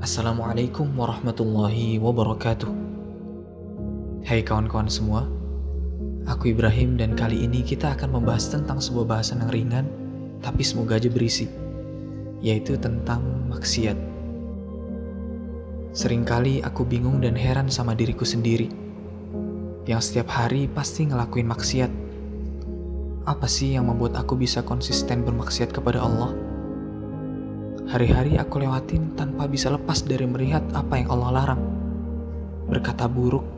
Assalamualaikum warahmatullahi wabarakatuh. Hai kawan-kawan semua, aku Ibrahim dan kali ini kita akan membahas tentang sebuah bahasan yang ringan tapi semoga aja berisi, yaitu tentang maksiat. Seringkali aku bingung dan heran sama diriku sendiri, yang setiap hari pasti ngelakuin maksiat. Apa sih yang membuat aku bisa konsisten bermaksiat kepada Allah? Hari-hari aku lewatin tanpa bisa lepas dari melihat apa yang Allah larang. Berkata buruk,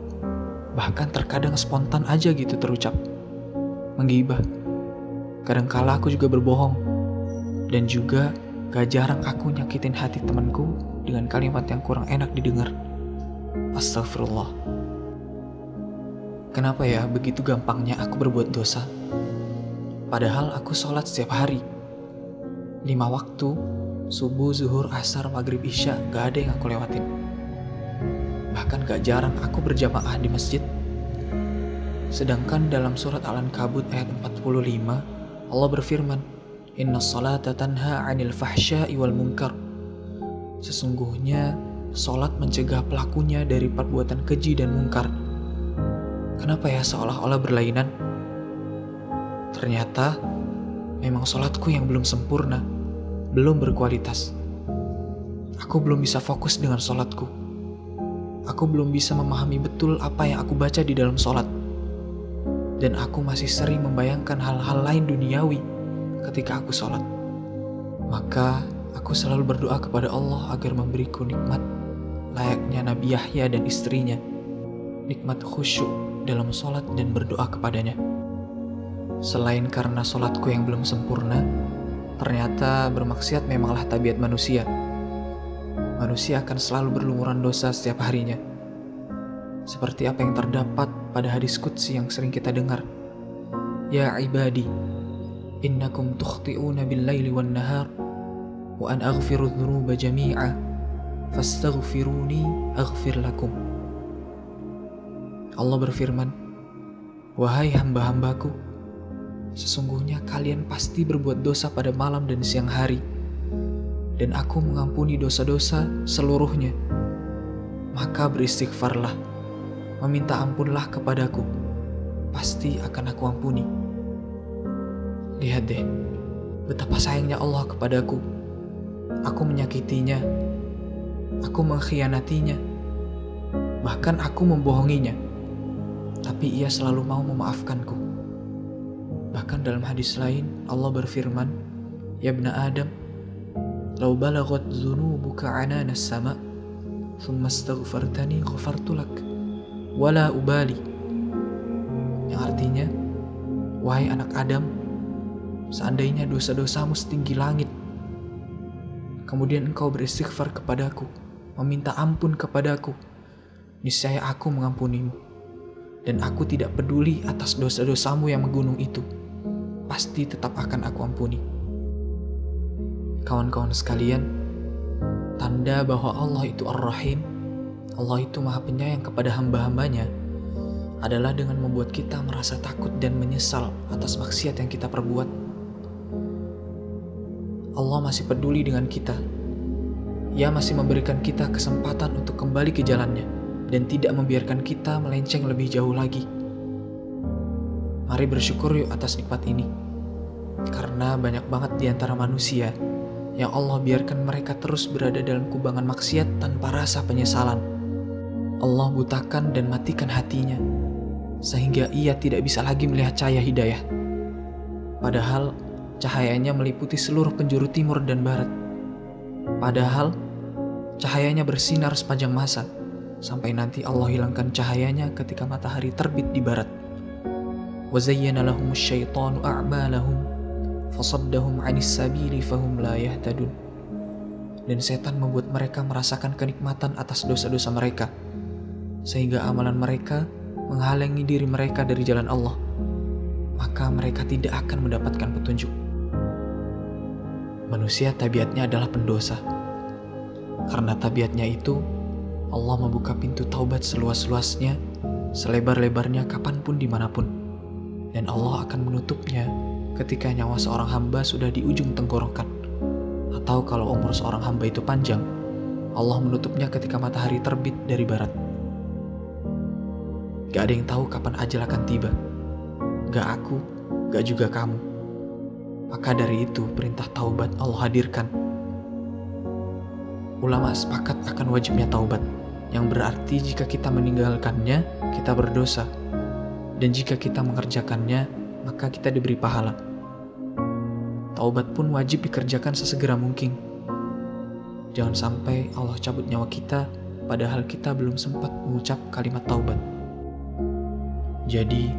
bahkan terkadang spontan aja gitu terucap. Menggibah. Kadangkala aku juga berbohong. Dan juga gak jarang aku nyakitin hati temanku dengan kalimat yang kurang enak didengar. Astagfirullah. Kenapa ya begitu gampangnya aku berbuat dosa? Padahal aku sholat setiap hari. Lima waktu subuh, zuhur, asar, maghrib, isya, gak ada yang aku lewatin. Bahkan gak jarang aku berjamaah di masjid. Sedangkan dalam surat Al-Ankabut ayat 45, Allah berfirman, Inna salata tanha anil fahsya'i wal munkar. Sesungguhnya, solat mencegah pelakunya dari perbuatan keji dan mungkar. Kenapa ya seolah-olah berlainan? Ternyata, memang solatku yang belum sempurna belum berkualitas. Aku belum bisa fokus dengan sholatku. Aku belum bisa memahami betul apa yang aku baca di dalam sholat. Dan aku masih sering membayangkan hal-hal lain duniawi ketika aku sholat. Maka aku selalu berdoa kepada Allah agar memberiku nikmat layaknya Nabi Yahya dan istrinya. Nikmat khusyuk dalam sholat dan berdoa kepadanya. Selain karena sholatku yang belum sempurna, Ternyata bermaksiat memanglah tabiat manusia. Manusia akan selalu berlumuran dosa setiap harinya. Seperti apa yang terdapat pada hadis Qudsi yang sering kita dengar. Ya ibadi, innakum tukhti'una bil-laili wan-nahar wa an aghfiru dhunuba jami'a fastaghfiruni aghfir lakum. Allah berfirman, Wahai hamba-hambaku, Sesungguhnya kalian pasti berbuat dosa pada malam dan siang hari, dan aku mengampuni dosa-dosa seluruhnya. Maka beristighfarlah, meminta ampunlah kepadaku, pasti akan aku ampuni. Lihat deh, betapa sayangnya Allah kepadaku. Aku menyakitinya, aku mengkhianatinya, bahkan aku membohonginya. Tapi ia selalu mau memaafkanku. Bahkan dalam hadis lain Allah berfirman, "Ya ibna Adam, lau balagat dzunubuka anana sama, thumma astaghfartani ghafartu lak, wala ubali." Yang artinya, wahai anak Adam, seandainya dosa-dosamu setinggi langit, kemudian engkau beristighfar kepadaku, meminta ampun kepadaku, niscaya aku mengampunimu dan aku tidak peduli atas dosa-dosamu yang menggunung itu pasti tetap akan aku ampuni. Kawan-kawan sekalian, tanda bahwa Allah itu Ar-Rahim, Allah itu Maha Penyayang kepada hamba-hambanya, adalah dengan membuat kita merasa takut dan menyesal atas maksiat yang kita perbuat. Allah masih peduli dengan kita. Ia masih memberikan kita kesempatan untuk kembali ke jalannya dan tidak membiarkan kita melenceng lebih jauh lagi. Mari bersyukur yuk atas nikmat ini. Karena banyak banget di antara manusia yang Allah biarkan mereka terus berada dalam kubangan maksiat tanpa rasa penyesalan. Allah butakan dan matikan hatinya, sehingga ia tidak bisa lagi melihat cahaya hidayah. Padahal cahayanya meliputi seluruh penjuru timur dan barat. Padahal cahayanya bersinar sepanjang masa, sampai nanti Allah hilangkan cahayanya ketika matahari terbit di barat. وزين لهم الشيطان أعمالهم فصدهم عن السبيل فهم لا يهتدون dan setan membuat mereka merasakan kenikmatan atas dosa-dosa mereka sehingga amalan mereka menghalangi diri mereka dari jalan Allah maka mereka tidak akan mendapatkan petunjuk manusia tabiatnya adalah pendosa karena tabiatnya itu Allah membuka pintu taubat seluas-luasnya selebar-lebarnya kapan pun di mana pun dan Allah akan menutupnya ketika nyawa seorang hamba sudah di ujung tenggorokan, atau kalau umur seorang hamba itu panjang, Allah menutupnya ketika matahari terbit dari barat. Gak ada yang tahu kapan ajal akan tiba. Gak aku, gak juga kamu. Maka dari itu perintah taubat Allah hadirkan. Ulama sepakat akan wajibnya taubat, yang berarti jika kita meninggalkannya, kita berdosa. Dan jika kita mengerjakannya, maka kita diberi pahala. Taubat pun wajib dikerjakan sesegera mungkin. Jangan sampai Allah cabut nyawa kita, padahal kita belum sempat mengucap kalimat taubat. Jadi,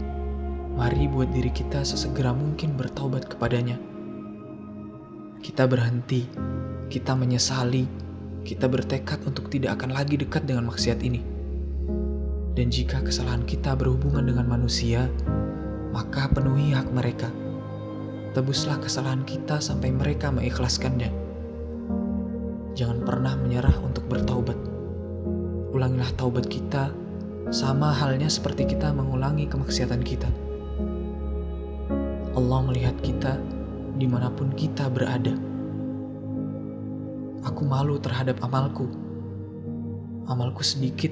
mari buat diri kita sesegera mungkin bertaubat kepadanya. Kita berhenti, kita menyesali, kita bertekad untuk tidak akan lagi dekat dengan maksiat ini. Dan jika kesalahan kita berhubungan dengan manusia, maka penuhi hak mereka. Tebuslah kesalahan kita sampai mereka mengikhlaskannya. Jangan pernah menyerah untuk bertaubat. Ulangilah taubat kita, sama halnya seperti kita mengulangi kemaksiatan kita. Allah melihat kita di mana pun kita berada. Aku malu terhadap amalku. Amalku sedikit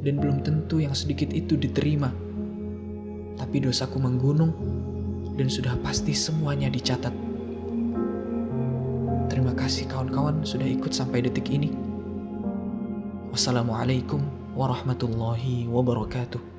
dan belum tentu yang sedikit itu diterima. Tapi dosaku menggunung dan sudah pasti semuanya dicatat. Terima kasih kawan-kawan sudah ikut sampai detik ini. Wassalamualaikum warahmatullahi wabarakatuh.